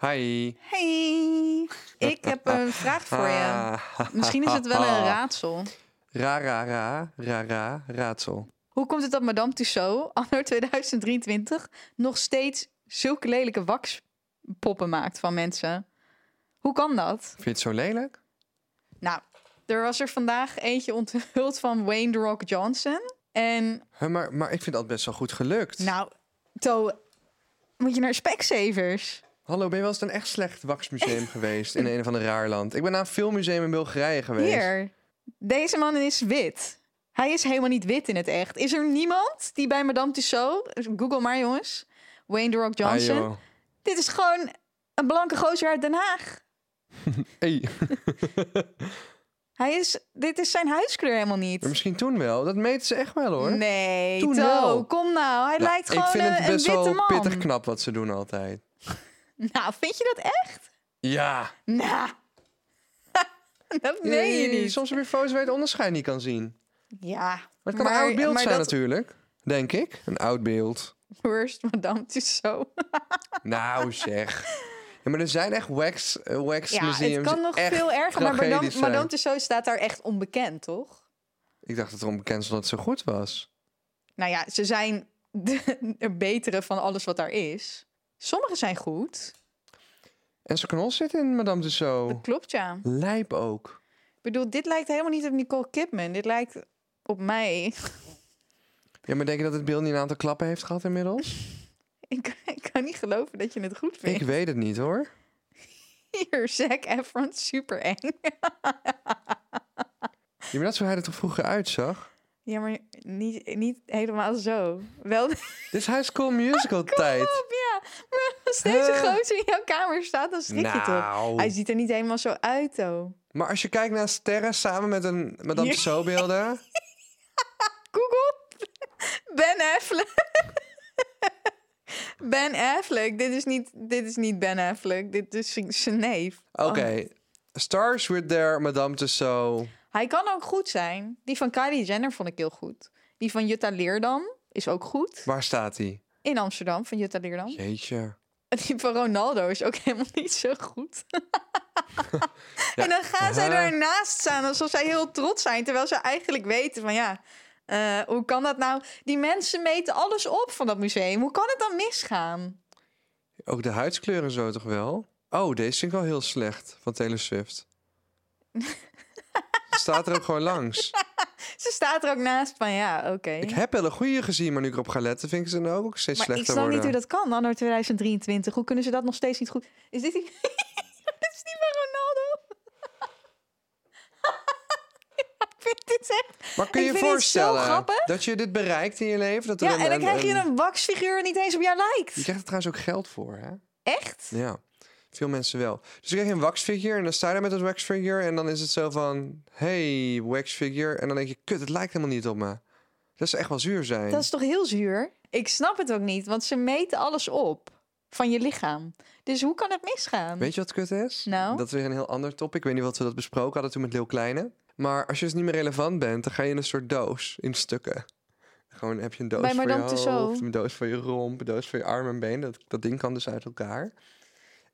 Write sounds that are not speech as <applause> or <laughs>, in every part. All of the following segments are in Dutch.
Hi. Hey, ik heb een <laughs> vraag voor je. Misschien is het wel een <laughs> raadsel. Ra, ra, ra, ra, ra, raadsel. Hoe komt het dat Madame Tussauds, anno 2023, nog steeds zulke lelijke waxpoppen maakt van mensen? Hoe kan dat? Vind je het zo lelijk? Nou, er was er vandaag eentje onthuld van Wayne The Rock Johnson. En Huh, maar, maar ik vind dat best wel goed gelukt. nou, To, moet je naar Specsavers? Hallo, ben je wel eens een echt slecht waxmuseum <laughs> geweest in een of ander raar land? Ik ben naar een filmmuseum in Bulgarije geweest. Hier, deze man is wit. Hij is helemaal niet wit in het echt. Is er niemand die bij Madame Tussauds, Google maar jongens, Wayne The Rock Johnson, joh. dit is gewoon een blanke gozer uit Den Haag. <laughs> Hey. <laughs> Hij is, dit is zijn huidskleur helemaal niet. Maar misschien toen wel. Dat meten ze echt wel hoor. Nee, Toen To, wel. kom nou. Hij Nou, lijkt gewoon ik vind een, het een best witte wel man. pittig knap wat ze doen altijd. <laughs> Nou, vind je dat echt? Ja. Nou, <laughs> dat meen je niet. Soms heb je foto's waar je het onderscheid niet kan zien. Ja, Maar het kan een oud beeld zijn dat natuurlijk. Denk ik. Een oud beeld. Worst Madame Tussauds. <laughs> Nou zeg. Ja, maar er zijn echt wax, eh, wax Ja, museums. het kan nog veel erger, maar Madame, tragedisch zijn. Madame Tussauds staat daar echt onbekend, toch? Ik dacht dat het onbekend was dat het zo goed was. Nou ja, ze zijn de, de betere van alles wat daar is. Sommige zijn goed. En zijn knol zit in Madame Tussauds. Dat klopt, ja. Lijp ook. Ik bedoel, dit lijkt helemaal niet op Nicole Kidman. Dit lijkt op mij. Ja, maar denk je dat het beeld niet een aantal klappen heeft gehad inmiddels? <laughs> Ik, ik kan niet geloven dat je het goed vindt. Ik weet het niet hoor. Hier, Zac Efron, super eng. <laughs> Ja, maar dat is hoe hij er toch vroeger uitzag? Ja, maar niet, niet helemaal zo. Wel Dit is High School Musical <laughs> tijd. op, ja. Maar als deze gozer in jouw kamer staat, dan schrik je toch. Nou. Hij ziet er niet helemaal zo uit, though. Maar als je kijkt naar sterren samen met een Madame Ja. Tussauds beelden... <laughs> Google. Ben Affleck. <laughs> Ben Affleck. Dit is niet, dit is niet Ben Affleck. Dit is zijn- zijn neef. Oké. Oh. Stars with their Madame Tussauds. Hij kan ook goed zijn. Die van Kylie Jenner vond ik heel goed. Die van Jutta Leerdam is ook goed. Waar staat hij? In Amsterdam, van Jutta Leerdam. Jeetje. <laughs> Die van Ronaldo is ook helemaal niet zo goed. <laughs> En dan gaan zij daarnaast staan alsof zij heel trots zijn. Terwijl ze eigenlijk weten van ja, eh, hoe kan dat nou? Die mensen meten alles op van dat museum. Hoe kan het dan misgaan? Ook de huidskleuren zo toch wel? Oh, deze vind ik wel heel slecht van Taylor Swift. <laughs> Staat er ook gewoon langs. <laughs> Ze staat er ook naast van ja, oké. Ik heb wel een goede gezien, maar nu ik erop ga letten, vind ik ze nou ook steeds Maar ik slechter snap worden. niet hoe dat kan, anno 2023. Hoe kunnen ze dat nog steeds niet goed... Is dit die... <laughs> dit is die van Ronaldo? <laughs> ik vind dit echt... Maar kun je Ik je voorstellen dat je dit bereikt in je leven? Dat er Ja, een- en dan een- krijg je een- waxfiguur niet eens op jou Je lijkt. krijgt er trouwens ook geld voor, hè? Echt? Ja, veel mensen wel. Dus krijg je een waxfigure en dan sta je daar met dat waxfigure... en dan is het zo van, hey, waxfigure. En dan denk je, kut, het lijkt helemaal niet op me. Dat is echt wel zuur zijn. Dat is toch heel zuur? Ik snap het ook niet, want ze meten alles op van je lichaam. Dus hoe kan het misgaan? Weet je wat kut is? Nou? Dat is weer een heel ander topic. Ik weet niet wat we dat besproken hadden toen met Leeuw Kleine. Maar als je dus niet meer relevant bent, dan ga je in een soort doos in stukken. Gewoon heb je een doos Bij voor je hoofd, een doos voor je romp, een doos voor je arm en been. Dat, dat ding kan dus uit elkaar.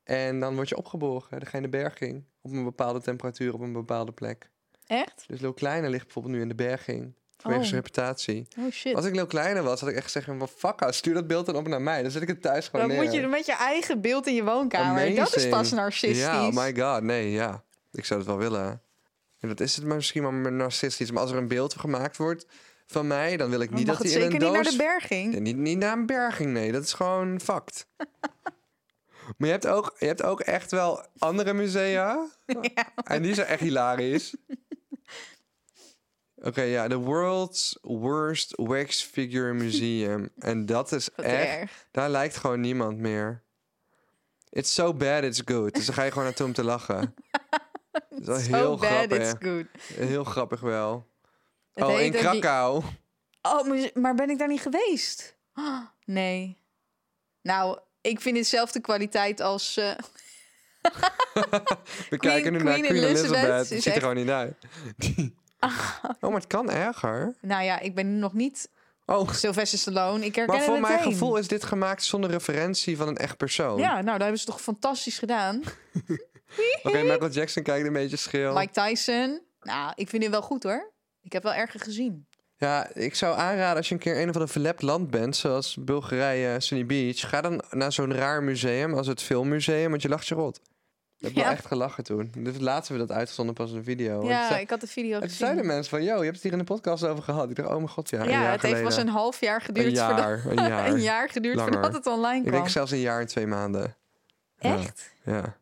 En dan word je opgeborgen. Dan ga je in de berging. Op een bepaalde temperatuur, op een bepaalde plek. Echt? Dus Leeuw Kleine ligt bijvoorbeeld nu in de berging. Vanwege Oh. zijn reputatie. Oh shit. Als ik Leeuw Kleine was, had ik echt gezegd van... Fuck, stuur dat beeld dan op naar mij. Dan zet ik het thuis gewoon Dan neer. moet je met je eigen beeld in je woonkamer. Dat is Amazing. pas narcistisch. Ja, oh my god, nee, ja. Ik zou het wel willen. En dat is het maar misschien maar narcistisch. Maar als er een beeld gemaakt wordt van mij, dan wil ik Dan niet dat hij in zeker een niet doos... naar de berging. Niet, niet naar een berging, nee. Dat is gewoon fact. <laughs> maar je hebt, ook, je hebt ook echt wel andere musea. <laughs> En die zijn echt hilarisch. <laughs> Oké, ja. The World's Worst Wax Figure Museum. En dat is Wat echt... erg. Daar lijkt gewoon niemand meer. It's so bad, it's good. Dus dan ga je gewoon naartoe om te lachen. <laughs> Dat is wel So heel bad, grappig. it's good. Heel grappig wel. Het oh, in die- Krakau. Oh, maar- ben ik daar niet geweest? <gasps> Nee. Nou, ik vind hetzelfde kwaliteit als... eh, <laughs> We kijken nu naar Queen Queen Elizabeth Elizabeth. Het ziet er gewoon niet uit. <laughs> oh, maar het kan erger. nou ja, ik ben nog niet... Oh, Sylvester Stallone, ik herken maar voor het mijn gevoel is dit gemaakt zonder referentie van een echt persoon. Ja, nou, dat hebben ze toch fantastisch gedaan. <laughs> Oké, Michael Jackson kijkt een beetje schil. Mike Tyson. Nou, ik vind hem wel goed hoor. Ik heb wel erger gezien. Ja, ik zou aanraden als je een keer een of ander verlept land bent, zoals Bulgarije, Sunny Beach, ga dan naar zo'n raar museum als het filmmuseum, want je lacht je rot. Ik heb Ja. wel echt gelachen toen. Dus hebben we dat uitgezonden pas een video. Ja, zei- ik had de video het zeiden gezien. mensen van, yo, je hebt het hier in de podcast over gehad. Ik dacht, oh mijn god, ja, Ja, het heeft pas geleden. een half jaar geduurd Een voordat jaar, een <laughs> jaar. een jaar geduurd Langer. voordat het online Ik kwam. denk zelfs een jaar en twee maanden. Echt? Ja.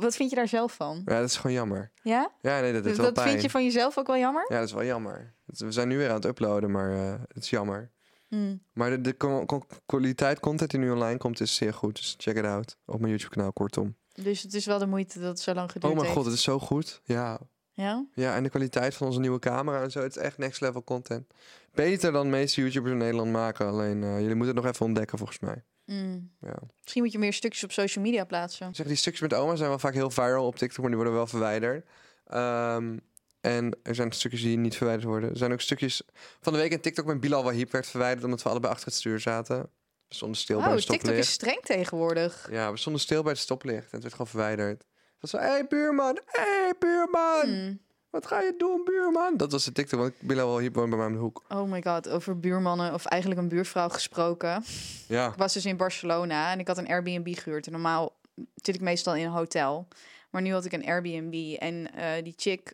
Wat vind je daar zelf van? ja, dat is gewoon jammer. Ja? Ja, nee, dat is Dus wel dat pijn. vind je van jezelf ook wel jammer? Ja, dat is wel jammer. We zijn nu weer aan het uploaden, maar eh, het is jammer. Hmm. Maar de, de co- co- kwaliteit content die nu online komt is zeer goed. Dus check it out op mijn YouTube kanaal, kortom. Dus het is wel de moeite dat het zo lang geduurd Oh mijn heeft. god, het is zo goed. Ja. Ja? ja, en de kwaliteit van onze nieuwe camera en zo. Het is echt next level content. Beter dan de meeste YouTubers in Nederland maken. Alleen, eh, jullie moeten het nog even ontdekken volgens mij. Hmm. Ja. Misschien moet je meer stukjes op social media plaatsen. Zeg, die stukjes met oma zijn wel vaak heel viral op TikTok, maar die worden wel verwijderd. Ehm, en er zijn stukjes die niet verwijderd worden. Er zijn ook stukjes van de week in TikTok met Bilal Wahib werd verwijderd omdat we allebei achter het stuur zaten. We stonden stil bij Oh, de TikTok stoplicht. is streng tegenwoordig. Ja, we stonden stil bij het stoplicht en het werd gewoon verwijderd. Het was zo, hé hey, buurman, hé hey, buurman, Hmm. Wat ga je doen buurman? Dat was de TikTok, want Bilal Wahib woont bij mij om de hoek. Oh my god, over buurmannen of eigenlijk een buurvrouw gesproken. Ja, Ik was dus in Barcelona en ik had een Airbnb gehuurd. En normaal zit ik meestal in een hotel. Maar nu had ik een Airbnb en eh, die chick,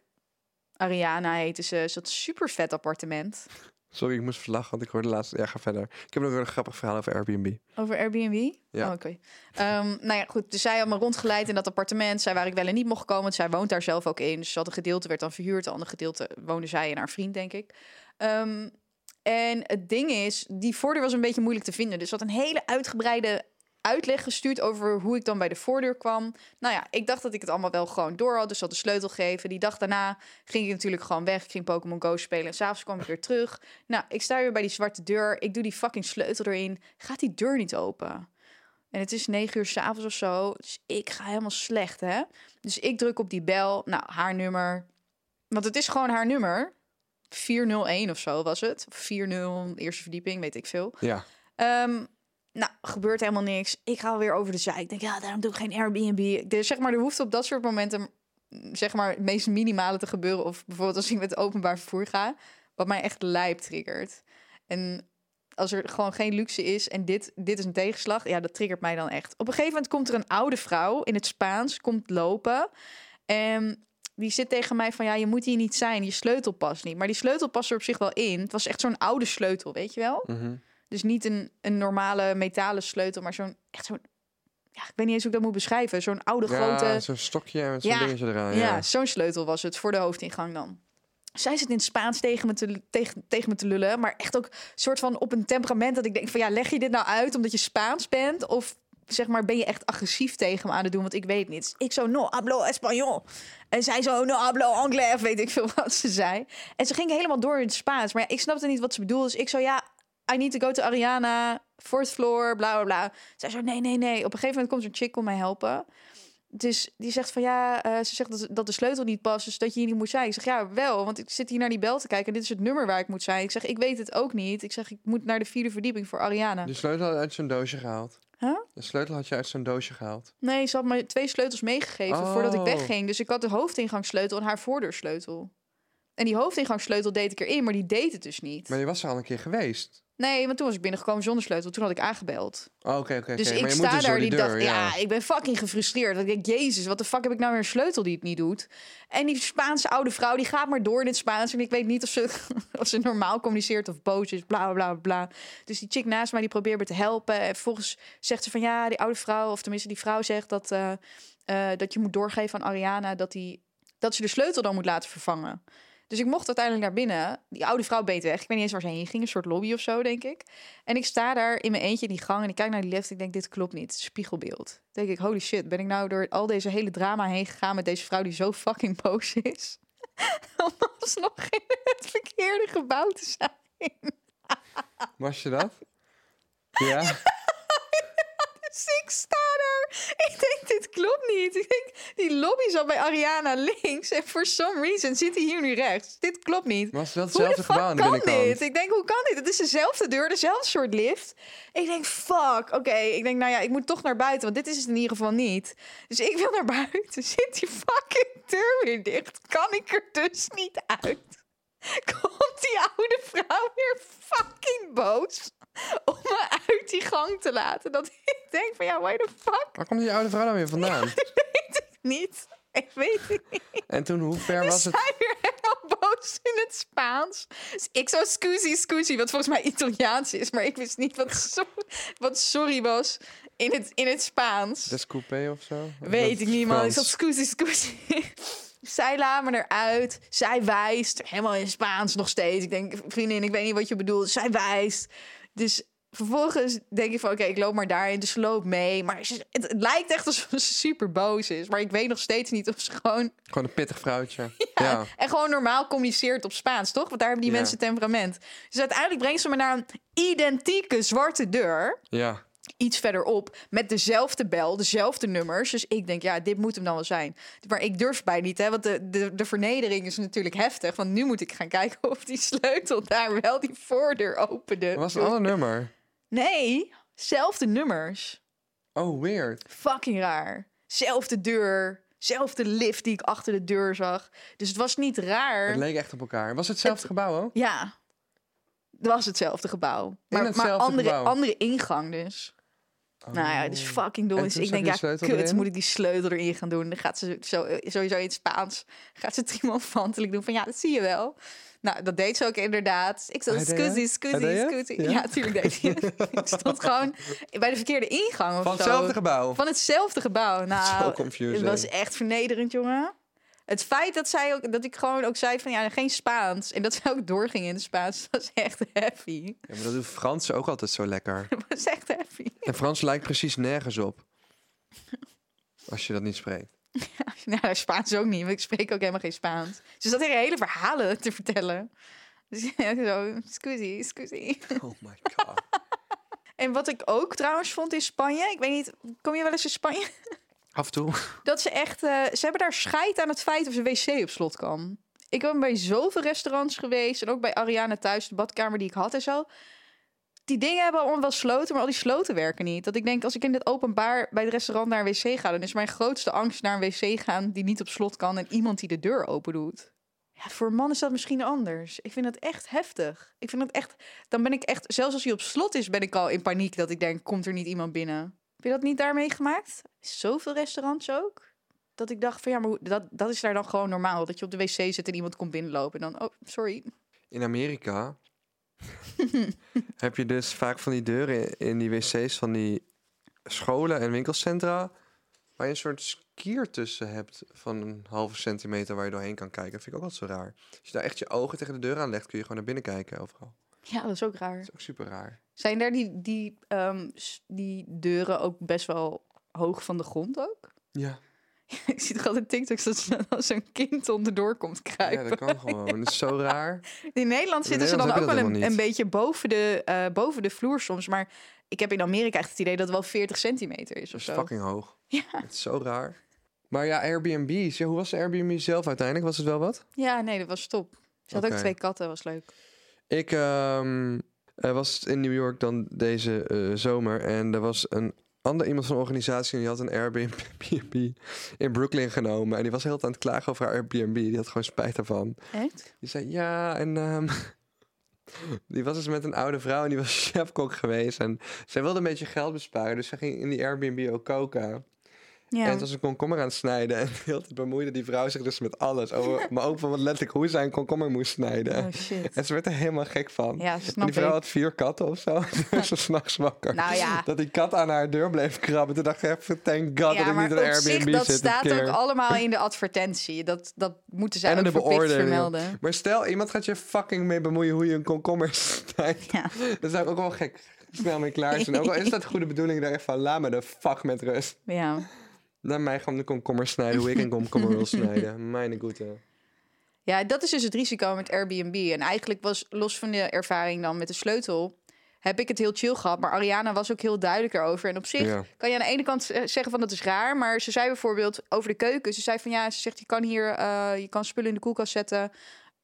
Ariana heette ze, ze had een super vet appartement. Sorry, ik moest verlachen, want ik hoorde laatst... Ja, ga verder. Ik heb nog een grappig verhaal over Airbnb. Over Airbnb? Ja. Oh, Oké. Ehm, nou ja, goed. Dus zij had me rondgeleid in dat appartement. Zij waar ik wel en niet mocht komen. Want zij woont daar zelf ook in. Dus had een gedeelte werd dan verhuurd. Het andere gedeelte woonde zij en haar vriend, denk ik. Ehm, en het ding is, die voordeur was een beetje moeilijk te vinden. Dus ze had een hele uitgebreide uitleg gestuurd over hoe ik dan bij de voordeur kwam. Nou ja, ik dacht dat ik het allemaal wel gewoon door had. Dus had de sleutel gegeven. Die dag daarna ging ik natuurlijk gewoon weg. Ik ging Pokémon Go spelen. En s'avonds kwam ik weer terug. Nou, ik sta weer bij die zwarte deur. Ik doe die fucking sleutel erin. Gaat die deur niet open? En het is negen uur s'avonds of zo. Dus ik ga helemaal slecht, hè? Dus ik druk op die bel. Nou, haar nummer. Want het is gewoon haar nummer. 401 of zo was het. Of 40, eerste verdieping, weet ik veel. Ja, Ehm, nou, gebeurt helemaal niks. Ik ga weer over de zij. Ik denk, ja, daarom doe ik geen Airbnb. Dus zeg maar, er hoeft op dat soort momenten, mm, zeg maar, het meest minimale te gebeuren. Of bijvoorbeeld als ik met openbaar vervoer ga, wat mij echt lijp triggert. En als er gewoon geen luxe is en dit, dit is een tegenslag, ja, dat triggert mij dan echt. Op een gegeven moment komt er een oude vrouw in het Spaans, komt lopen. En die zit tegen mij van, ja, je moet hier niet zijn, je sleutel past niet. Maar die sleutel past er op zich wel in. Het was echt zo'n oude sleutel, weet je wel? mhm. Dus niet een, een normale metalen sleutel, maar zo'n echt zo'n. Ja, ik weet niet eens hoe ik dat moet beschrijven. Zo'n oude ja grote. zo'n stokje met zo'n Ja, dingetje eraan. Ja, Ja, zo'n sleutel was het voor de hoofdingang dan. Zij zit in het Spaans tegen me, te, tegen, tegen me te lullen, maar echt ook soort van op een temperament dat ik denk van ja, leg je dit nou uit omdat je Spaans bent of zeg maar ben je echt agressief tegen me aan het doen, want ik weet niet. Ik zo no hablo español en zij zo no hablo anglais, weet ik veel <laughs> wat ze zei. En ze ging helemaal door in het Spaans, maar ja, ik snapte niet wat ze bedoelde. Dus ik zo ja, I need to go to Ariana, fourth floor, bla bla bla. Zij zo nee nee nee. Op een gegeven moment komt er een chick om mij helpen. Dus die zegt van ja, eh, ze zegt dat, dat de sleutel niet past, dus dat je hier niet moet zijn. Ik zeg ja, wel, want ik zit hier naar die bel te kijken en dit is het nummer waar ik moet zijn. Ik zeg, ik weet het ook niet. Ik zeg, ik moet naar de vierde verdieping voor Ariana. De sleutel had uit zo'n doosje gehaald. Huh? De sleutel had je uit zo'n doosje gehaald. Nee, ze had me twee sleutels meegegeven voordat ik Oh. wegging. Dus ik had de hoofdingangssleutel en haar voordeursleutel. En die hoofdingangssleutel deed ik erin, maar die deed het dus niet. Maar je was er al een keer geweest. Nee, want toen was ik binnengekomen zonder sleutel. Toen had ik aangebeld. Oh, Oké, oké, Dus ik sta dus daar die dag, deur, ja. ik ben fucking gefrustreerd. Dat ik denk, jezus, wat de fuck heb ik nou weer een sleutel die het niet doet? En die Spaanse oude vrouw, die gaat maar door in het Spaans. En ik weet niet of ze, <laughs> of ze normaal communiceert of boos is, bla, bla, bla, bla. Dus die chick naast mij, die probeert me te helpen. En vervolgens zegt ze van, ja, die oude vrouw, of tenminste die vrouw zegt dat, eh, eh, dat je moet doorgeven aan Ariana dat, die, dat ze de sleutel dan moet laten vervangen. Dus ik mocht uiteindelijk naar binnen. Die oude vrouw beet weg. Ik weet niet eens waar ze heen ging. Een soort lobby of zo, denk ik. En ik sta daar in mijn eentje in die gang. En ik kijk naar die lift. Ik denk, dit klopt niet. Spiegelbeeld. Dan denk ik, holy shit. Ben ik nou door al deze hele drama heen gegaan... met deze vrouw die zo fucking boos is? <laughs> Om alsnog in het verkeerde gebouw te zijn. Was je dat? ja. <laughs> Dus ik sta Ik denk, dit klopt niet. Ik denk, die lobby zat bij Ariana links. En for some reason zit hij hier nu rechts. Dit klopt niet. Maar het is wel hetzelfde fuck gebouw aan de kan dit? Ik denk, hoe kan dit? Het is dezelfde deur, dezelfde soort lift. Ik denk, fuck. Oké, ik denk, nou ja, ik moet toch naar buiten. Want dit is het in ieder geval niet. Dus ik wil naar buiten. <laughs> Zit die fucking deur weer dicht? Kan ik er dus niet uit? Komt die oude vrouw weer fucking boos om me uit die gang te laten? Dat denk van, ja, why the fuck? Waar komt die oude vrouw dan weer vandaan? <laughs> weet ik niet. Ik weet het niet. En toen, hoe ver Dus was het? zij weer helemaal boos in het Spaans. Dus ik zo scusi, scusi, wat volgens mij Italiaans is. Maar ik wist niet wat, <laughs> so wat sorry was in het, in het Spaans. Descoupé of zo? Weet ik niet, man. Ik zat scusi, scusi. <laughs> Zij laat me eruit. Zij wijst. Helemaal in Spaans nog steeds. Ik denk, vriendin, ik weet niet wat je bedoelt. Zij wijst. Dus vervolgens denk ik van, oké, ik loop maar daarin. Dus ze loopt mee. Maar het, het lijkt echt alsof ze super boos is. Maar ik weet nog steeds niet of ze gewoon... Gewoon een pittig vrouwtje. <laughs> Ja. En gewoon normaal communiceert op Spaans, toch? Want daar hebben die Ja. mensen temperament. Dus uiteindelijk brengt ze me naar een identieke zwarte deur. ja. Iets verderop. Met dezelfde bel, dezelfde nummers. Dus ik denk, ja, dit moet hem dan wel zijn. Maar ik durf bij niet, hè? Want de, de, de vernedering is natuurlijk heftig. Want nu moet ik gaan kijken <laughs> of die sleutel daar wel die voordeur opende. Dat was een ander nummer. Nee, zelfde nummers. Oh, weird. Fucking raar. Zelfde deur. Zelfde lift die ik achter de deur zag. Dus het was niet raar. Het leek echt op elkaar. Was het hetzelfde gebouw ook? Ja, het was hetzelfde gebouw. Maar, andere, gebouw? andere ingang dus. Nou ja, het is fucking dom. Dus ik denk, ja, kut, erin? moet ik die sleutel erin gaan doen? Dan gaat ze zo, sowieso in het Spaans, gaat ze triomfantelijk <laughs> doen van, ja, dat zie je wel. Nou, dat deed ze ook inderdaad. Ik deed scusi, scusi, scusi. Ja? Ja, tuurlijk deed hij. <laughs> Ik stond gewoon bij de verkeerde ingang of Van zo. hetzelfde gebouw. Van hetzelfde gebouw. Zo Nou, confusing. het was echt vernederend, jongen. Het feit dat, zij ook, dat ik gewoon ook zei van ja, geen Spaans. En dat zij ook doorging in het Spaans, <laughs> dat was echt heavy. Ja, maar dat doen Fransen ook altijd zo lekker. <laughs> Dat was echt heavy. En Frans lijkt precies nergens op. Als je dat niet spreekt. <laughs> Nou, Spaans ook niet, want ik spreek ook helemaal geen Spaans. Ze zat hier hele verhalen te vertellen. Dus ja, zo, scusi, scusi. Oh my god. En wat ik ook trouwens vond in Spanje, ik weet niet, kom je wel eens in Spanje? Toe. Dat ze echt, eh, ze hebben daar scheid aan het feit of ze wc op slot kan. Ik ben bij zoveel restaurants geweest en ook bij Ariana thuis, de badkamer die ik had en zo. Die dingen hebben allemaal wel sloten, maar al die sloten werken niet. Dat ik denk, als ik in het openbaar bij het restaurant naar een wc ga, dan is mijn grootste angst naar een wc gaan die niet op slot kan en iemand die de deur open doet. Ja, voor een man is dat misschien anders. Ik vind dat echt heftig. Ik vind dat echt, dan ben ik echt, zelfs als hij op slot is, ben ik al in paniek dat ik denk, komt er niet iemand binnen? Heb je dat niet daarmee gemaakt? Zoveel restaurants ook? Dat ik dacht van ja, maar hoe- dat, dat is daar dan gewoon normaal. Dat je op de wc zit en iemand komt binnenlopen. En dan, oh, sorry. In Amerika <laughs> heb je dus vaak van die deuren in die wc's van die scholen en winkelcentra... waar je een soort skier tussen hebt van een halve centimeter waar je doorheen kan kijken. Dat vind ik ook altijd zo raar. Als je daar echt je ogen tegen de deur aanlegt, kun je gewoon naar binnen kijken overal. Ja, dat is ook raar. Dat is ook super raar. Zijn daar die, die, ehm, die deuren ook best wel hoog van de grond ook? Ja, <laughs> ik zie toch altijd TikToks dat ze- als zo'n kind onderdoor komt ja kruipen. dat kan gewoon. Dat is zo raar. <laughs> In Nederland In zitten ze dan ook wel een, beetje boven de, eh, boven de vloer soms. Maar ik heb in Amerika echt het idee dat het wel 40 centimeter is Dat of is zo. fucking hoog. <laughs> Ja. Het is zo raar. Maar ja, Airbnb's. Ja, hoe was de Airbnb zelf uiteindelijk? Was het wel wat? Ja, nee, dat was top. Ze had ook twee katten, was leuk. Ik ehm, eh, was in New York dan deze eh, zomer. En er was een ander iemand van de organisatie... en die had een Airbnb <laughs> in Brooklyn genomen. En die was heel aan het klagen over haar Airbnb. Die had gewoon spijt ervan. Echt? Die zei, ja, en... ehm, <laughs> die was dus met een oude vrouw en die was <laughs> chefkok geweest. En zij wilde een beetje geld besparen. Dus ze ging in die Airbnb ook koken. Ja. En toen was een komkommer aan het snijden. En heel bemoeide die vrouw zich dus met alles. Over, <laughs> maar ook van wat letterlijk hoe zij een komkommer moest snijden. Oh shit. En ze werd er helemaal gek van. Ja, En snap die vrouw ik. had vier katten of zo. Toen <laughs> werd ze s'nachts wakker. Nou ja. Dat die kat aan haar deur bleef krabben. Toen dacht ik even, thank god dat ik niet in een zich, Airbnb dat zit dit staat ook allemaal in de advertentie. Dat, dat moeten zij En ook de verplicht vermelden. Maar stel, iemand gaat je fucking mee bemoeien hoe je een komkommer <laughs> snijdt. Ja. Dan zou ik ook wel gek snel mee klaar zijn. Ook al is dat goede bedoeling, daar even van, laat me de fuck met rust. ja. Laat mij gewoon de komkommer snijden hoe ik een komkommer wil <laughs> snijden. Mijn goede. Ja, dat is dus het risico met Airbnb. En eigenlijk was los van de ervaring dan met de sleutel... heb ik het heel chill gehad. Maar Ariana was ook heel duidelijk erover. En op zich Ja. kan je aan de ene kant eh, zeggen van dat is raar. Maar ze zei bijvoorbeeld over de keuken. Ze zei van ja, ze zegt je kan hier, eh, je kan spullen in de koelkast zetten.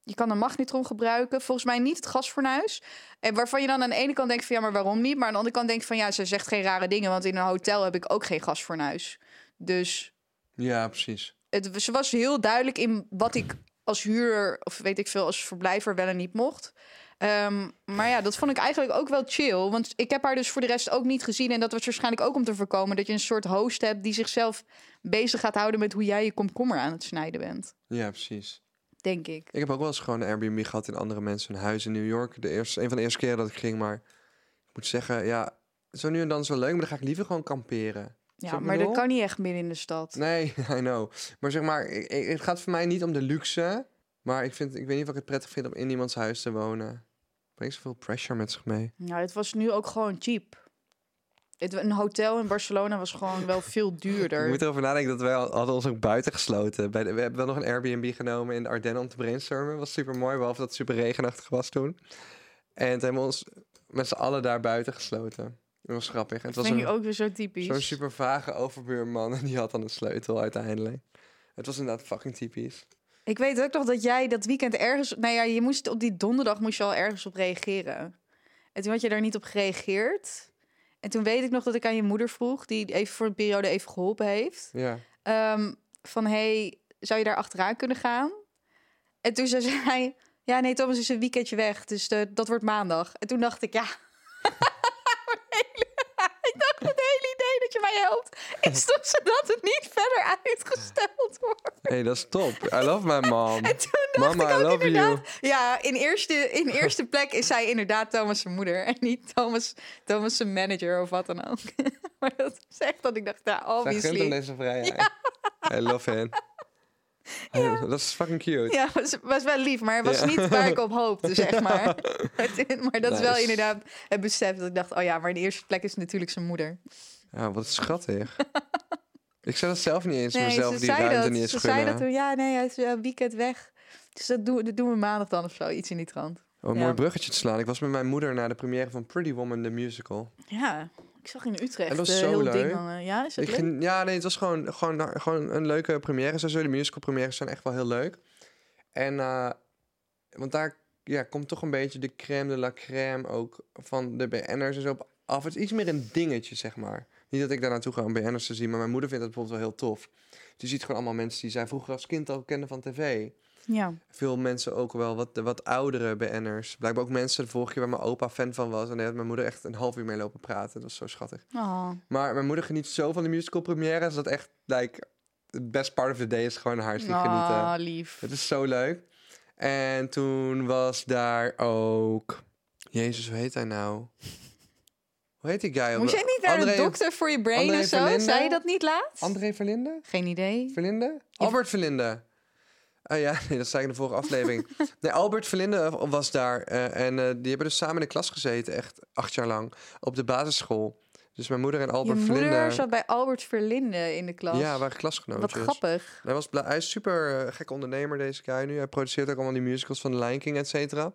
Je kan een magnetron gebruiken. Volgens mij niet het gasfornuis. En waarvan je dan aan de ene kant denkt van ja, maar waarom niet? Maar aan de andere kant denk je van ja, ze zegt geen rare dingen. Want in een hotel heb ik ook geen gasfornuis. Dus Ja, precies. het, ze was heel duidelijk in wat ik als huurder of weet ik veel als verblijver wel en niet mocht. Ehm, maar ja, dat vond ik eigenlijk ook wel chill. Want ik heb haar dus voor de rest ook niet gezien. En dat was waarschijnlijk ook om te voorkomen dat je een soort host hebt die zichzelf bezig gaat houden met hoe jij je komkommer aan het snijden bent. Ja, precies. Denk ik. Ik heb ook wel eens gewoon een Airbnb gehad in andere mensen hun huis in New York. De eerste, een van de eerste keren dat ik ging, maar ik moet zeggen, ja, zo nu en dan is wel leuk, maar dan ga ik liever gewoon kamperen. Ja, je maar dat kan niet echt midden in de stad. Nee, <laughs> I know. Maar zeg maar, ik- ik- het gaat voor mij niet om de luxe, maar ik, vind, ik weet niet of ik het prettig vind om in iemands huis te wonen. Brengt zoveel pressure met zich mee. Nou, het was nu ook gewoon cheap. Het, een hotel in Barcelona was gewoon wel <laughs> veel duurder. moet erover nadenken dat wij hadden ons ook buiten gesloten. Bij de, we hebben wel nog een Airbnb genomen in de Ardennen om te brainstormen. was super mooi, behalve dat het super regenachtig was toen. En toen hebben we ons met z'n allen daar buiten gesloten. Dat was grappig. Het Dat was een, ook weer zo typisch. zo'n super vage overbuurman en die had dan een sleutel uiteindelijk. Het was inderdaad fucking typisch. Ik weet ook nog dat jij dat weekend ergens... Nou ja, je moest op die donderdag moest je al ergens op reageren. En toen had je daar niet op gereageerd. En toen weet ik nog dat ik aan je moeder vroeg... die even voor een periode even geholpen heeft. Ja. ehm, van, hey, zou je daar achteraan kunnen gaan? En toen zei zij... Ja, nee, Thomas is een weekendje weg, dus de, dat wordt maandag. En toen dacht ik, ja... <laughs> <laughs> ik dacht, het hele idee dat je mij helpt... is toch zodat het niet verder uitgesteld wordt. hey, dat is top. I love my mom. <laughs> En toen dacht Mama, ik I ook love you. Ja, in eerste, in eerste plek is zij inderdaad Thomas' zijn moeder. En niet Thomas, Thomas zijn manager of wat dan ook. <laughs> maar dat is echt dat ik dacht, ja, Zij gunt hem obviously. deze vrijheid. I love him. Dat is fucking cute. Ja, was, was wel lief, maar het was Ja. niet waar ik op <laughs> hoopte, zeg maar. <laughs> maar dat is wel inderdaad het besef dat ik dacht... oh ja, maar in de eerste plek is natuurlijk zijn moeder. Ja, wat schattig. <laughs> ik zou dat zelf niet eens mezelf ze die zei ruimte dat. niet eens Ze gunnen. zei dat toen, ja, nee, hij is een weekend weg. Dus dat doen, dat doen we maandag dan of zo, iets in die trant. Oh, een Ja. mooi bruggetje te slaan. Ik was met mijn moeder naar de première van Pretty Woman, the musical. Ja, ik zag in Utrecht En dat was eh, zo heel leuk. ding hangen. Ja, is het Ik leuk? ging, ja, nee, het was gewoon, gewoon, gewoon een leuke première. Sowieso, de musical premières zijn echt wel heel leuk. En, eh, want daar ja, komt toch een beetje de crème de la crème ook van de BN'ers en zo op af. Het is iets meer een dingetje, zeg maar. Niet dat ik daar naartoe ga om BN'ers te zien, maar mijn moeder vindt dat bijvoorbeeld wel heel tof. Je ziet gewoon allemaal mensen die zij vroeger als kind al kenden van tv. Ja. Veel mensen ook wel, wat, wat oudere BN'ers. Blijkbaar ook mensen de vorige keer waar mijn opa fan van was. En daar had mijn moeder echt een half uur mee lopen praten. Dat was zo schattig. Oh. Maar mijn moeder geniet zo van de musical premières dat echt, like, the best part of the day is gewoon haar zien genieten. Ah, lief. Het is zo leuk. En toen was daar ook... Jezus, hoe heet hij nou? Hoe heet die guy? Moest jij niet naar André- de dokter voor je brain André en zo? Verlinde? Zei je dat niet laatst? André Verlinde? Geen idee. Verlinde? Albert Verlinde. Oh ja, <laughs> nee, dat zei ik in de vorige aflevering. <laughs> nee, Albert Verlinde was daar. eh, en eh, die hebben dus samen in de klas gezeten, echt acht jaar lang, op de basisschool. Dus mijn moeder en Je Albert moeder Verlinde... zat bij Albert Verlinde in de klas. Ja, waren klasgenootjes. Wat grappig. Hij, was hij is super uh, gek ondernemer, deze guy nu. Hij produceert ook allemaal die musicals van The Lion King, et cetera.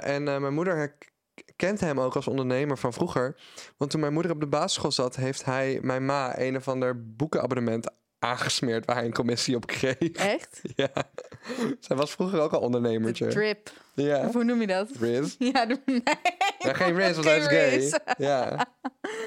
En mijn moeder herkent hem ook als ondernemer van vroeger. Want toen mijn moeder op de basisschool zat, heeft hij mijn ma een of ander boekenabonnement aangesmeerd waar hij een commissie op kreeg. Echt? <laughs> ja. Zij was vroeger ook al ondernemertje. De drip. Ja. Of hoe noem je dat? Riz. <laughs> Ja, de... nee. Ja, geen Riz, want hij is gay. ja.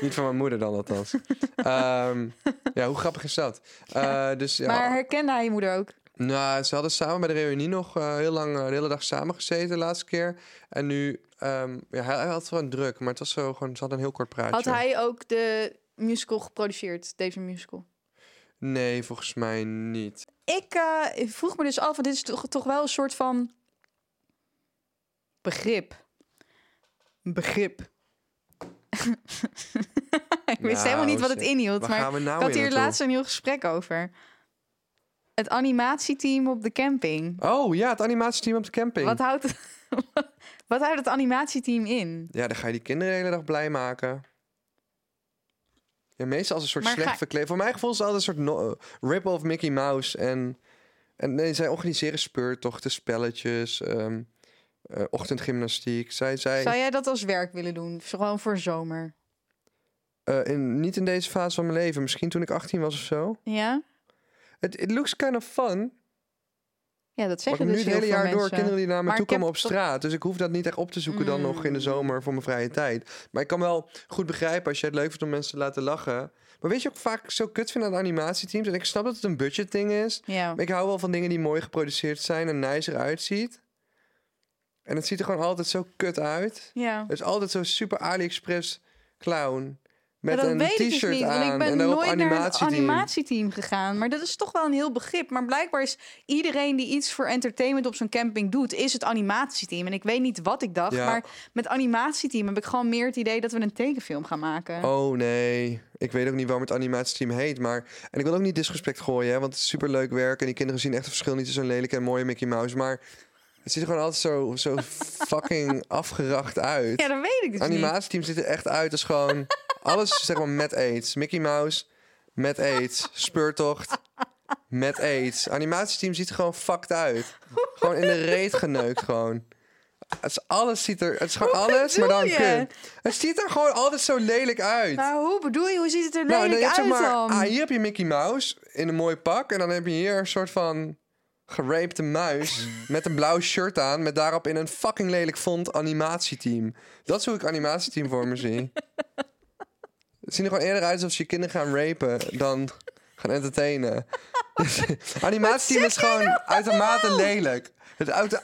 Niet van mijn moeder dan althans. um, ja, hoe grappig is dat? Uh, dus, ja. Maar herkende hij je moeder ook? Nou, ze hadden samen bij de reunie nog uh, heel lang uh, de hele dag samen gezeten de laatste keer. En nu, um, ja, hij, hij had gewoon druk, maar het was zo gewoon, ze hadden een heel kort praatje. Had hij ook de musical geproduceerd, deze musical? Nee, volgens mij niet. Ik uh, vroeg me dus af, want dit is toch, toch wel een soort van begrip. Begrip. <laughs> ik wist Nou, helemaal niet wat het zeg, inhield, waar maar gaan we nou ik had hier laatst een heel gesprek over. Het animatieteam op de camping. Oh ja, het animatieteam op de camping. Wat houdt, het, <laughs> wat houdt het animatieteam in? Ja, dan ga je die kinderen de hele dag blij maken. Ja, meestal als een soort Maar slecht ga- verkleed. Voor mijn gevoel is het altijd een soort no- rip-off Mickey Mouse. En, en nee, zij organiseren speurtochten, spelletjes. ehm, eh, ochtendgymnastiek. Zij zei, Zou jij dat als werk willen doen? Gewoon voor zomer? eh, in, niet in deze fase van mijn leven, misschien toen ik 18 was of zo. Ja? Het it looks kind of fun. Ja, dat zeggen heb nu dus het heel hele veel jaar door mensen. kinderen die naar me Maar toe komen op straat. Dus ik hoef dat niet echt op te zoeken dan nog in de Mm. zomer voor mijn vrije tijd. Maar ik kan wel goed begrijpen als je het leuk vindt om mensen te laten lachen. Maar weet je ook vaak zo kut vind aan animatieteams? En ik snap dat het een budget ding is. Ja. Maar ik hou wel van dingen die mooi geproduceerd zijn en nice eruit ziet. En het ziet er gewoon altijd zo kut uit. ja. Het is altijd zo super AliExpress clown. Met dat een weet ik dus t-shirt niet, aan want ik ben nooit naar een animatieteam. animatieteam gegaan. Maar dat is toch wel een heel begrip. Maar blijkbaar is iedereen die iets voor entertainment op zo'n camping doet, is het animatieteam. En ik weet niet wat ik dacht, Ja. maar met animatieteam heb ik gewoon meer het idee dat we een tekenfilm gaan maken. Oh nee, ik weet ook niet waarom het animatieteam heet. Maar... En ik wil ook niet disrespect gooien, hè, want het is super leuk werk. En die kinderen zien echt het verschil niet tussen een lelijke en mooie Mickey Mouse. Maar het ziet er gewoon altijd zo, zo <laughs> fucking afgeracht uit. Ja, dat weet ik dus niet. animatieteam ziet er echt uit als gewoon alles zeg maar met aids. Mickey Mouse met aids. Speurtocht met aids. Animatieteam ziet er gewoon fucked uit. Gewoon in de reet geneukt gewoon. Het is alles ziet er, het is gewoon alles, maar dan je? kut. Het ziet er gewoon altijd zo lelijk uit. Nou, hoe bedoel je? Hoe ziet het er Nou, lelijk dan heb je uit zeg maar, dan? ah, hier heb je Mickey Mouse in een mooi pak. En dan heb je hier een soort van gerapte muis met een blauw shirt aan. Met daarop in een fucking lelijk font animatieteam. Dat is hoe ik animatieteam voor me zie. Het ziet er gewoon eerder uit alsof ze je kinderen gaan rapen dan gaan entertainen. <laughs> animatieteam is gewoon uitermate lelijk. Het auto,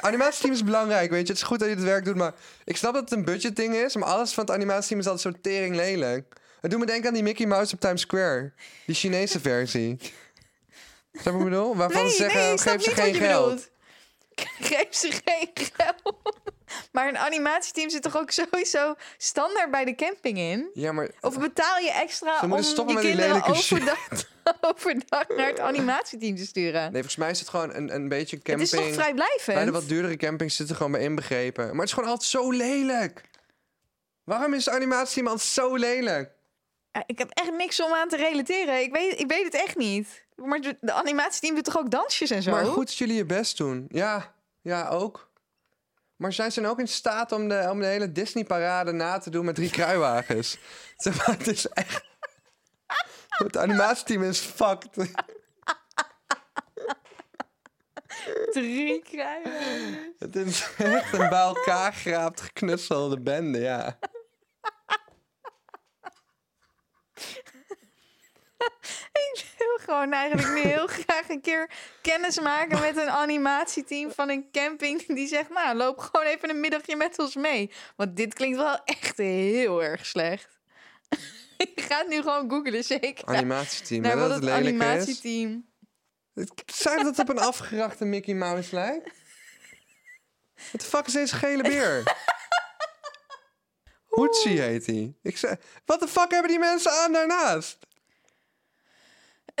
animatieteam is belangrijk, weet je. Het is goed dat je het werk doet, maar ik snap dat het een budget ding is. Maar alles van het animatieteam is altijd zo tering lelijk. Het doet me denken aan die Mickey Mouse op Times Square. Die Chinese versie. Snap je wat ik bedoel? Waarvan nee, ze zeggen, nee, geef ze geen geld. bedoelt. <laughs> Geef ze geen geld. Maar een animatieteam zit toch ook sowieso standaard bij de camping in? Ja, maar Of betaal je extra om je kinderen overdag, <laughs> overdag naar het animatieteam te sturen? nee, volgens mij is het gewoon een, een beetje het camping. is toch vrijblijvend? Bij de wat duurdere campings zitten gewoon bij inbegrepen. Maar het is gewoon altijd zo lelijk. Waarom is het animatieteam altijd zo lelijk? Ja, Ik heb echt niks om aan te relateren. Ik weet, ik weet het echt niet. Maar de, de animatieteam doet toch ook dansjes en zo? Maar goed dat jullie je best doen. Ja, ja, ook. Maar zij zijn ook in staat om de, om de hele Disney-parade na te doen met drie kruiwagens. <laughs> Het is echt... <laughs> Het animatieteam is fucked. Drie kruiden. Het is echt een bij elkaar geraapt, geknutselde bende, ja. <laughs> Ik gewoon eigenlijk nu heel <laughs> graag een keer kennis maken met een animatieteam van een camping die zegt, nou, loop gewoon even een middagje met ons mee. Want dit klinkt wel echt heel erg slecht. <laughs> Je gaat nu gewoon googlen, zeker. Animatieteam, wat dat het het is. animatieteam. Zou dat het op een afgerachte Mickey Mouse lijkt? Wat de fuck is deze gele beer? <laughs> Hootsie heet hij. Ik zei, wat de fuck hebben die mensen aan daarnaast?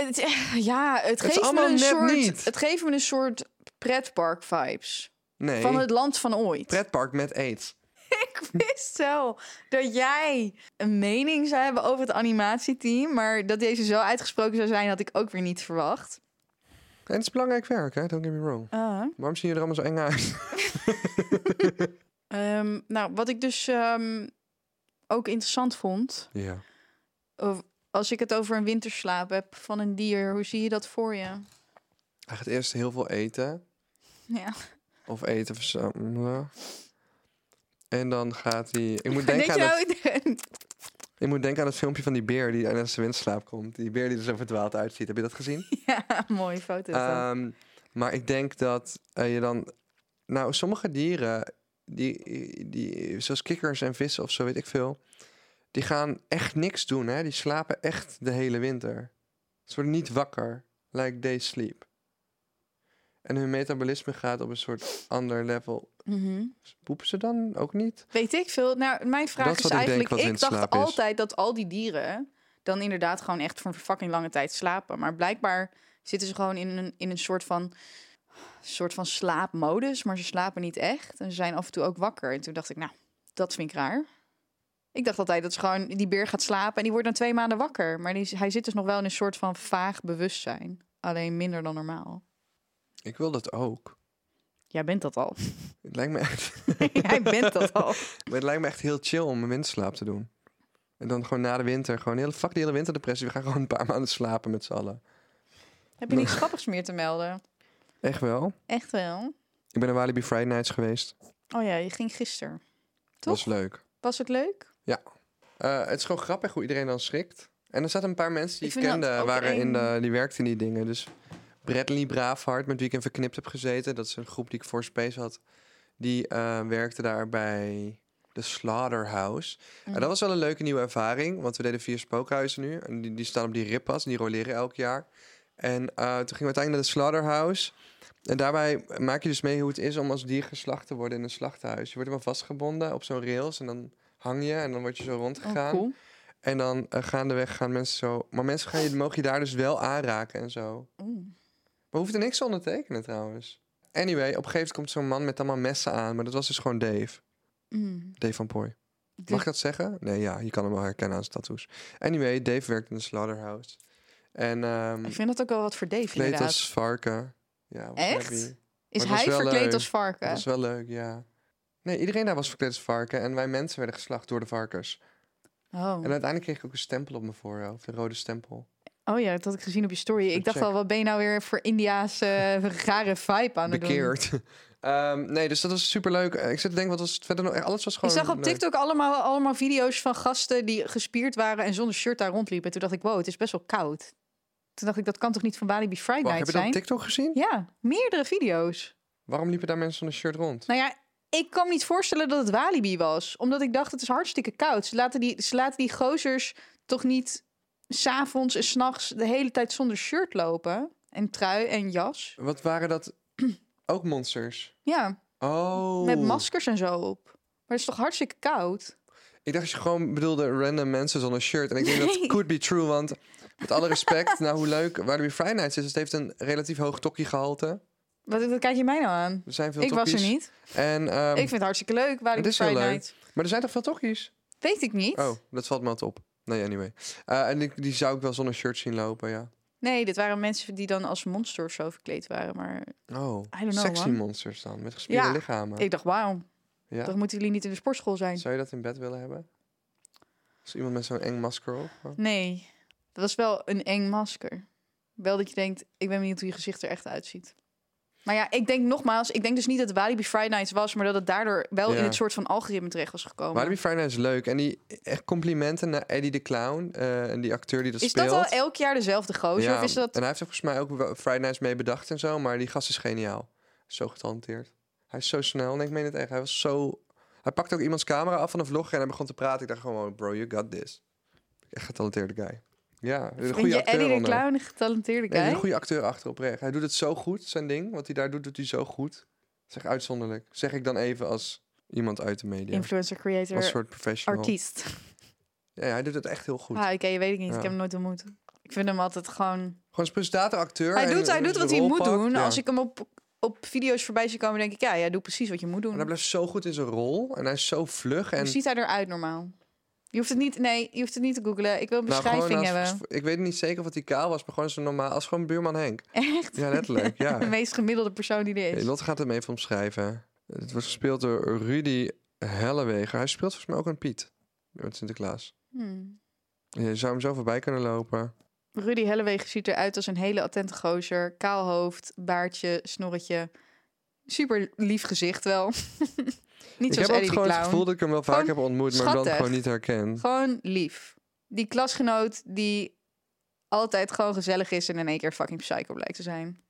Het, <laughs> ja, het, geeft me een soort, niet. het geeft me een soort pretpark vibes. Nee, Van het land van ooit. pretpark met aids. <laughs> Ik wist wel dat jij een mening zou hebben over het animatieteam. Maar dat deze zo uitgesproken zou zijn, had ik ook weer niet verwacht. En het is belangrijk werk, hè? Don't get me wrong. Ah. Waarom zien jullie er allemaal zo eng uit? <laughs> Ehm, nou, wat ik dus ehm, ook interessant vond. Ja. of- Als ik het over een winterslaap heb van een dier, hoe zie je dat voor je? Hij gaat eerst heel veel eten. Ja. Of eten verzamelen. En dan gaat hij... Ik moet Denk <laughs> denken aan het <laughs> Ik moet denken aan het filmpje van die beer die uit zijn windslaap komt. Die beer die er zo verdwaald uitziet. Heb je dat gezien? <laughs> ja, mooie foto. Ehm, maar ik denk dat eh, je dan... Nou, sommige dieren, die, die, zoals kikkers en vissen of zo, weet ik veel... Die gaan echt niks doen, hè. Die slapen echt de hele winter. Ze worden niet wakker, like they sleep. En hun metabolisme gaat op een soort ander level. Mhm. Poepen ze dan ook niet? Weet ik veel. Nou, mijn vraag Dat is ik eigenlijk... wat Ik, dacht is. altijd dat al die dieren dan inderdaad gewoon echt voor een fucking lange tijd slapen. Maar blijkbaar zitten ze gewoon in een, in een soort van soort van slaapmodus, maar ze slapen niet echt. En ze zijn af en toe ook wakker. En toen dacht ik, nou, dat vind ik raar. Ik dacht altijd dat ze gewoon die beer gaat slapen en die wordt dan twee maanden wakker. Maar die, hij zit dus nog wel in een soort van vaag bewustzijn. Alleen minder dan normaal. Ik wil dat ook. Jij bent dat al. <laughs> Het lijkt me echt, <laughs> Jij bent dat al. <laughs> maar het lijkt me echt heel chill om een winterslaap te doen. En dan gewoon na de winter, gewoon heel, fuck die hele winterdepressie. We gaan gewoon een paar maanden slapen met z'n allen. Heb je niks grappigs meer te melden? Echt wel. Echt wel? Ik ben naar Walibi Friday Nights geweest. Oh ja, je ging gisteren. Dat was leuk. Was het leuk? Eh, het is gewoon grappig hoe iedereen dan schrikt. En er zaten een paar mensen die Ik kende, waren in de, die werkten in die dingen. Dus Bradley Braafhart, met wie ik in Verknipt heb gezeten. Dat is een groep die ik voor Space had. Die eh, werkte daar bij de Slaughterhouse. En dat was wel een leuke nieuwe ervaring. Want we deden vier spookhuizen nu. En die, die staan op die rippas en die roleren elk jaar. En eh, toen gingen we uiteindelijk naar de Slaughterhouse. En daarbij maak je dus mee hoe het is om als dier geslacht te worden in een slachthuis. Je wordt helemaal vastgebonden op zo'n rails en dan hang je en dan word je zo Oh, rondgegaan. cool. En dan uh, gaandeweg gaan mensen zo... Maar mensen gaan je, mogen je daar dus wel aanraken en zo. Oeh. We hoefden niks te ondertekenen trouwens. Anyway, op een gegeven moment komt zo'n man met allemaal messen aan. Maar dat was dus gewoon Dave. Mm. Dave van Poy. Dus- Mag ik dat zeggen? Nee, ja, je kan hem wel herkennen aan zijn tattoos. Anyway, Dave werkt in de Slaughterhouse. En ehm Ik vind dat ook wel wat voor Dave inderdaad. als varken. Ja, Echt? happy. Is Maar hij verkleed leuk. als Dat varken? was wel leuk, ja. Nee, iedereen daar was verkleed als varken. En wij mensen werden geslacht door de varkens. Oh. En uiteindelijk kreeg ik ook een stempel op mijn voorhoofd. Een rode stempel. oh ja, dat had ik gezien op je story. Ik dacht al, wat ben je nou weer voor India's eh, rare vibe aan het doen? bekeerd. <laughs> Ehm, nee, dus dat was superleuk. Eh, Ik zit te denken, wat was het verder nog? Alles was Ik gewoon... zag op leuk. TikTok allemaal, allemaal video's van gasten die gespierd waren en zonder shirt daar rondliepen. En toen dacht ik, wow, het is best wel koud. Toen dacht ik, dat kan toch niet van Walibi Friday Night heb je dat op zijn? TikTok gezien? Ja, meerdere video's. Waarom liepen daar mensen zonder shirt rond? Nou ja, ik kan me niet voorstellen dat het Walibi was. Omdat ik dacht, het is hartstikke koud. Ze laten die, ze laten die gozers toch niet s'avonds en s'nachts de hele tijd zonder shirt lopen. En trui en jas. Wat waren dat? <clears throat> Ook monsters? Ja, Oh. met maskers en zo op. Maar het is toch hartstikke koud? Ik dacht dat je gewoon bedoelde random mensen zonder shirt. En ik denk dat could be true, want met alle respect, nou hoe leuk Walibi Friday Nights is, het heeft een relatief hoog tokkiegehalte. Wat, wat kijk je mij nou aan? Er zijn veel Ik was er niet. En, ehm, Ik vind het hartstikke leuk, Walibi het is heel leuk. Night. Maar er zijn toch veel tokkies? Weet ik niet. Oh, dat valt me altijd op. Nee, anyway. Eh, en die, die zou ik wel zonder shirt zien lopen, ja. Nee, dit waren mensen die dan als monster of zo verkleed waren. Maar Oh, I don't know, sexy man. monsters dan, met gespierde Ja, lichamen. ik dacht, wauw, ja. dan moeten jullie niet in de sportschool zijn. Zou je dat in bed willen hebben? Is iemand met zo'n eng masker op? Oh. Nee, dat was wel een eng masker. Wel dat je denkt, ik ben benieuwd hoe je gezicht er echt uitziet. Maar ja, ik denk nogmaals, ik denk dus niet dat Walibi Friday Nights was, maar dat het daardoor wel Ja. in het soort van algoritme terecht was gekomen. Walibi Friday Night is leuk. En die echt complimenten naar Eddie de Clown. eh, en die acteur die dat is speelt. dat al elk jaar dezelfde gozer? ja, Of is dat... En hij heeft er volgens mij ook Friday Nights mee bedacht en zo. Maar die gast is geniaal. Zo getalenteerd. Hij is zo snel. En ik meen het echt. Hij was zo... Hij pakte ook iemands camera af van een vlog en hij begon te praten. Ik dacht gewoon, bro, you got this. Echt getalenteerde guy. Ja, een Vind goede je acteur Eddie de. Clown een getalenteerde Nee, guy? een goede acteur achter oprecht. Hij doet het zo goed, zijn ding. Wat hij daar doet, doet hij zo goed. Zeg uitzonderlijk. Zeg ik dan even als iemand uit de media. Influencer, creator, als soort professional. artiest. Ja, hij doet het echt heel goed. Ah, oké, je weet ik niet. Ja. Ik heb hem nooit ontmoet. Ik vind hem altijd gewoon... Gewoon als presentator, acteur. Hij en doet, hij doet wat hij moet doen. Ja. Als ik hem op, op video's voorbij zie komen, denk ik... Ja, jij doet precies wat je moet En doen. hij blijft zo goed in zijn rol. En hij is zo vlug. En Hoe ziet hij eruit normaal? Je hoeft het niet, nee, je hoeft het niet te googlen. Ik wil een nou, beschrijving als- hebben. Ik weet niet zeker of het die kaal was, maar gewoon zo normaal. Als gewoon buurman Henk. Echt? Ja, letterlijk. Ja. <laughs> De meest gemiddelde persoon die er is. Lotte gaat hem even omschrijven. Het wordt gespeeld door Rudy Helleweger. Hij speelt volgens mij ook een Piet. Met Sinterklaas. Hmm. Je zou hem zo voorbij kunnen lopen. Rudy Hellewegen ziet eruit als een hele attente gozer. Kaal hoofd, baardje, snorretje. Super lief gezicht wel. <laughs> niet ik heb ook Eddie gewoon het gevoel dat ik hem wel vaak heb ontmoet, maar dan gewoon niet herken. Gewoon lief. Die klasgenoot die altijd gewoon gezellig is en in één keer fucking psycho blijkt te zijn.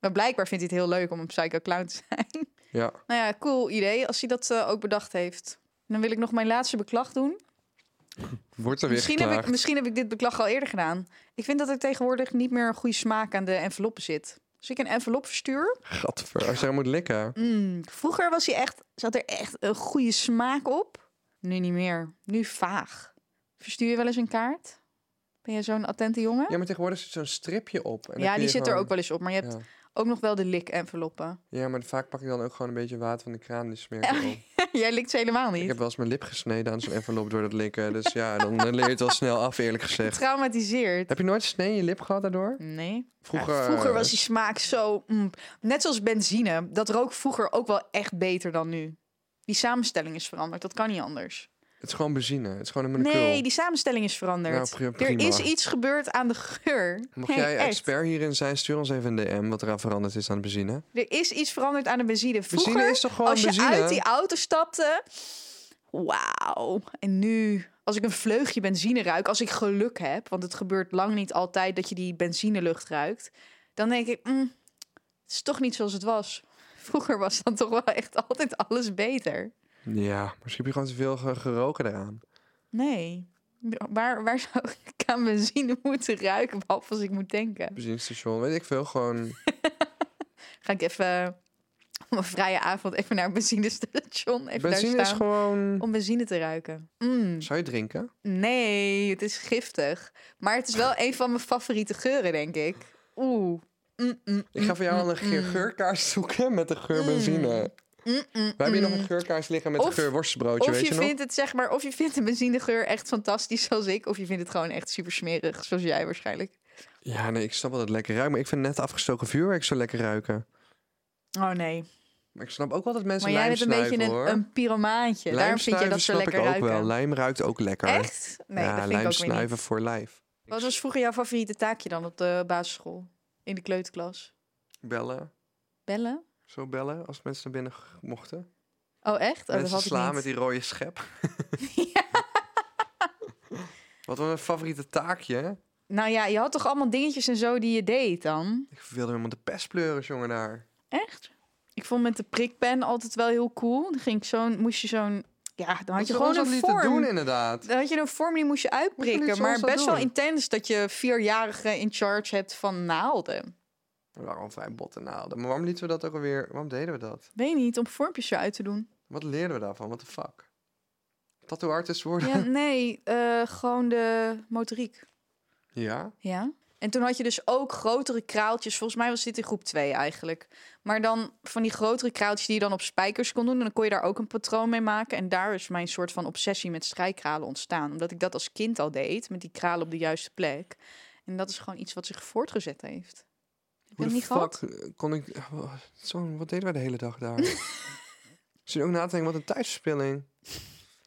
Maar blijkbaar vindt hij het heel leuk om een psycho clown te zijn. <laughs> Ja. Nou ja, cool idee als hij dat eh, ook bedacht heeft. Dan wil ik nog mijn laatste beklag doen. <laughs> Wordt er weer Misschien heb, ik, misschien heb ik dit beklag al eerder gedaan. Ik vind dat er tegenwoordig niet meer een goede smaak aan de enveloppen zit. Als ik een envelop verstuur... Gadver, als moet likken. mm, vroeger was hij echt, zat er echt een goede smaak op. Nu niet meer. Nu vaag. Verstuur je wel eens een kaart? Ben je zo'n attente jongen? Ja, maar tegenwoordig zit zo'n stripje op. En Ja, die zit er ook wel eens op. Maar je hebt Ja. ook nog wel de lik-enveloppen. ja, maar vaak pak ik dan ook gewoon een beetje water van de kraan. Die smeer ik. <laughs> <laughs> Jij likt ze helemaal niet. Ik heb wel eens mijn lip gesneden aan zo'n envelop door dat likken. Dus ja, dan eh, leer je het wel snel af, eerlijk gezegd. Getraumatiseerd. Heb je nooit snee in je lip gehad daardoor? Nee. Vroeger, Ja, vroeger was die smaak zo... mm, net zoals benzine. Dat rook vroeger ook wel echt beter dan nu. Die samenstelling is veranderd. Dat kan niet anders. Het is gewoon benzine. Het is gewoon een molecuul. Nee, die samenstelling is veranderd. Nou, er is iets gebeurd aan de geur. Mocht jij expert hierin zijn, stuur ons even een DM wat eraan veranderd is aan de benzine. Er is iets veranderd aan de benzine. Vroeger, Benzine is toch gewoon als je benzine? uit die auto stapte... Wauw. En nu, als ik een vleugje benzine ruik, als ik geluk heb... want het gebeurt lang niet altijd dat je die benzinelucht ruikt... dan denk ik, mm, het is toch niet zoals het was. Vroeger was dan toch wel echt altijd alles beter. Ja, misschien heb je gewoon te veel ge- geroken eraan. Nee. Waar, waar zou ik aan benzine <laughs> moeten ruiken, behalve als ik moet denken? Benzinestation, weet ik veel. Gewoon, <laughs> Ga ik even op een vrije avond even naar een benzinestation even benzine daar is gewoon... om benzine te ruiken. Mm, Zou je drinken? nee, het is giftig. Maar het is wel een van mijn favoriete geuren, denk ik. Oeh. Mm, mm, Ik ga voor jou al een mm, geurkaars zoeken met de geur benzine. Mm, mm, We hebben hier nog een geurkaars liggen met Of- een geur worstenbroodje, Of weet je, je nog? vindt het zeg maar, of je vindt de benzinegeur echt fantastisch zoals ik, of je vindt het gewoon echt super smerig zoals jij waarschijnlijk. Ja, nee, ik snap wel dat het lekker ruikt. Maar ik vind net afgestoken vuurwerk zo lekker ruiken. Oh nee. Maar ik snap ook wel dat mensen Maar jij bent lijm een beetje een, een pyromaantje. Daarom vind je dat snap lekker ik ook ruiken. wel. Lijm ruikt ook lekker. Echt? Nee, ja, dat vind lijm ik ook weer snuiven niet. voor lijf. Wat was vroeger jouw favoriete taakje dan op de basisschool? In de kleuterklas? Bellen. Bellen? Zo bellen als mensen naar binnen mochten. Oh, echt? Oh, dat mensen ik slaan niet. met die rode schep. <laughs> Ja. <laughs> Wat was mijn favoriete taakje? Nou ja, je had toch allemaal dingetjes en zo die je deed dan? Ik wilde helemaal de pestpleuris, jongen, daar. Echt? Ik vond met de prikpen altijd wel heel cool. Dan ging ik zo'n, moest je zo'n, ja, dan had je gewoon een dat niet te vorm. doen, inderdaad. Dan had je een vorm die moest je uitprikken. Maar dat best wel intens dat je vierjarigen in charge hebt van naalden. We waren al botten naalden. Maar waarom lieten we dat ook alweer? Waarom deden we dat? Weet niet, om vormpjes eruit te doen. Wat leerden we daarvan? What the fuck? Tattoo artist worden? Ja, <laughs> nee, eh, gewoon de motoriek. ja? Ja. En toen had je dus ook grotere kraaltjes. Volgens mij was dit in groep 2 eigenlijk. Maar dan van die grotere kraaltjes die je dan op spijkers kon doen. En dan kon je daar ook een patroon mee maken. En daar is mijn soort van obsessie met strijkkralen ontstaan. Omdat ik dat als kind al deed. Met die kralen op de juiste plek. En dat is gewoon iets wat zich voortgezet heeft. Hoe de niet fuck eh, kon ik... oh, Zo, wat deden wij de hele dag daar? Zit ook na te denken, wat een tijdverspilling.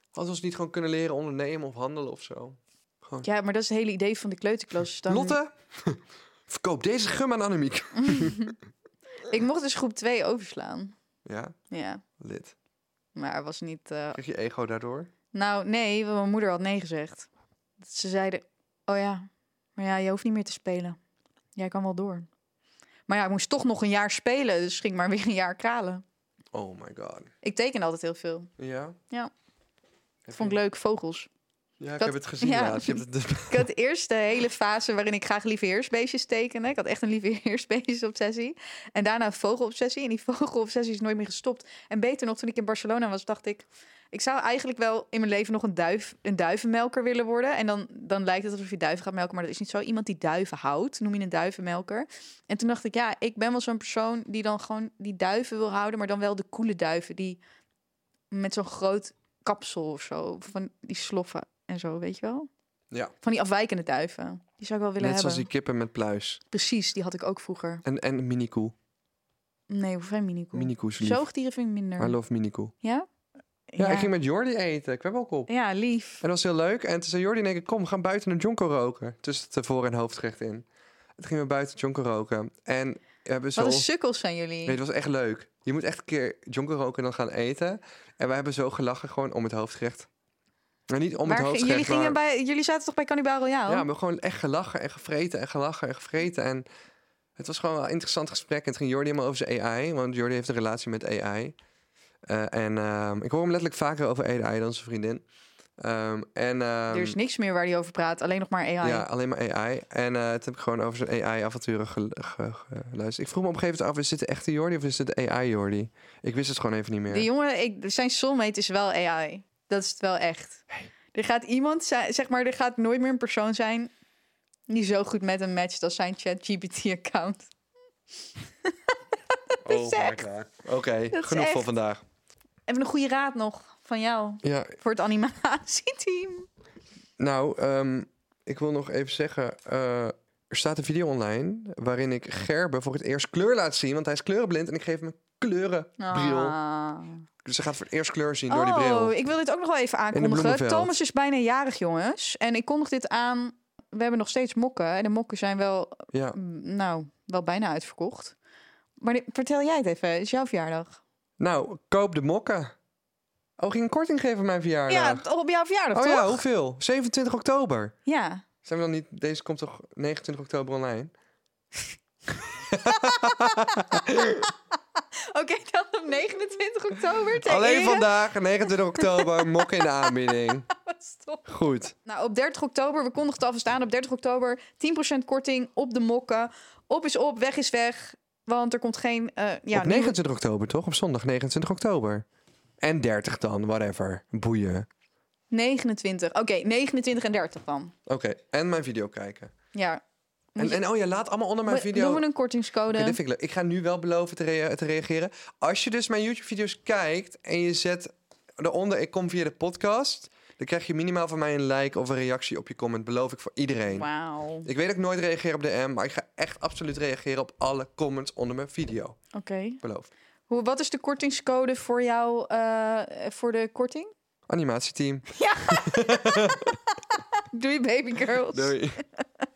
Hadden we ons niet gewoon kunnen leren ondernemen of handelen of zo? Gewoon... Ja, maar dat is het hele idee van de kleuterklas. Dan... Lotte, <laughs> verkoop deze gum aan Annemiek. <laughs> Ik mocht dus groep 2 overslaan. Ja, Ja, lid. maar het was niet... eh, Krijg je ego daardoor? Nou, nee, want mijn moeder had nee gezegd. Ze zeiden, oh ja, maar ja, je hoeft niet meer te spelen. Jij kan wel door. Maar ja, ik moest toch nog een jaar spelen, dus ging maar weer een jaar kralen. Oh my god. Ik teken altijd heel veel. Ja? Ja. Heb Vond ik je- leuk, vogels. Ja, ik heb het gezien ja. laatst. Je hebt het dus- <laughs> Ik had de eerste hele fase waarin ik graag lieve heersbeestjes tekende. Ik had echt een lieve <laughs> heersbeestjes-obsessie. En daarna een vogelobsessie. En die <laughs> vogelobsessie is nooit meer gestopt. En beter nog, toen ik in Barcelona was, dacht ik... Ik zou eigenlijk wel in mijn leven nog een, duif, een duivenmelker willen worden. En dan, dan lijkt het alsof je duiven gaat melken. Maar dat is niet zo. Iemand die duiven houdt, noem je een duivenmelker. En toen dacht ik, ja, ik ben wel zo'n persoon... die dan gewoon die duiven wil houden. Maar dan wel de coole duiven. Die met zo'n groot kapsel of zo. Van die sloffen en zo, weet je wel? Ja, Van die afwijkende duiven. Die zou ik wel willen net zoals hebben. die kippen met pluis. Precies, die had ik ook vroeger. En, en minikoe. Nee, hoef geen minikoe. Minikoe is lief. Zoogdieren vind ik minder. I love minikoe. Ja? Ja, ik ging met Jordi eten. Ik heb ook op. Ja, lief. En dat was heel leuk. En toen zei Jordi in één keer, kom, we gaan buiten een jonko roken. Tussen het voor- en hoofdgerecht in. Toen gingen we buiten jonko roken. En we hebben zo... Wat een sukkels zijn jullie. Nee, het was echt leuk. Je moet echt een keer jonko roken en dan gaan eten. En wij hebben zo gelachen gewoon om het hoofdgerecht. Maar niet om het hoofdgerecht, jullie, gingen maar- bij, jullie zaten toch bij Cannibal Royale? Ja, we hebben gewoon echt gelachen en gevreten en gelachen en gevreten. En het was gewoon een interessant gesprek. En het ging Jordi helemaal over zijn AI. Want Jordi heeft een relatie met AI. Eh, en ehm, ik hoor hem letterlijk vaker over AI dan zijn vriendin. Ehm, en, ehm, er is niks meer waar hij over praat. Alleen nog maar AI. Ja, alleen maar AI. En eh het heb ik gewoon over zijn AI-avonturen gel- ge- geluisterd. Ik vroeg me op een gegeven moment af, is dit de echte Jordi of is dit de AI-Jordi? Ik wist het gewoon even niet meer. De jongen, ik, zijn soulmate is wel AI. Dat is het wel echt. Er gaat iemand zijn, zeg maar, er gaat nooit meer een persoon zijn die zo goed met hem matcht als zijn ChatGPT-account. <laughs> oh. Oké, genoeg voor vandaag. Even een goede raad nog van jou Ja, voor het animatieteam. nou, ehm, ik wil nog even zeggen... eh, er staat een video online waarin ik Gerben voor het eerst kleur laat zien. Want hij is kleurenblind en ik geef hem een kleurenbril. Ah. Dus hij gaat voor het eerst kleur zien door die bril. Oh, ik wil dit ook nog wel even aankondigen. Thomas is bijna jarig, jongens. En ik kondig dit aan. We hebben nog steeds mokken. En de mokken zijn wel, Ja. mm, nou, wel bijna uitverkocht. Maar vertel jij het even. Het is jouw verjaardag. Nou, koop de mokken. Oh, ging een korting geven op mijn verjaardag? Ja, toch op jouw verjaardag, Oh toch? ja, hoeveel? 27 oktober. Ja. Zijn we dan niet... Deze komt toch 29 oktober online? <laughs> Oké, dan op 29 oktober. ter Alleen ere- vandaag, 29 oktober, <laughs> mokken in de aanbieding. <laughs> Stop. Goed. Nou, op 30 oktober, we kondigen het alvast aan. Op 30 oktober 10% korting op de mokken. Op is op, weg is weg. Want er komt geen... eh, ja, op nieuwe- 29 oktober, toch? Op zondag 29 oktober. En 30 dan, whatever. Boeien. 29. Oké, 29 en 30 dan. Oké, en mijn video kijken. Ja. En, en oh ja, laat allemaal onder mijn Mo- video... Doen we een kortingscode? Dit vind ik leuk. Ik ga nu wel beloven te, rea- te reageren. Als je dus mijn YouTube-video's kijkt en je zet eronder, ik kom via de podcast, dan krijg je minimaal van mij een like of een reactie op je comment. Beloof ik voor iedereen. Wauw. Ik weet dat ik nooit reageer op de M, maar ik ga echt absoluut reageren op alle comments onder mijn video. Oké. Beloof. Hoe Wat is de kortingscode voor jou, eh, voor de korting? Animatieteam. <laughs> Doei baby girls. Doei. <laughs>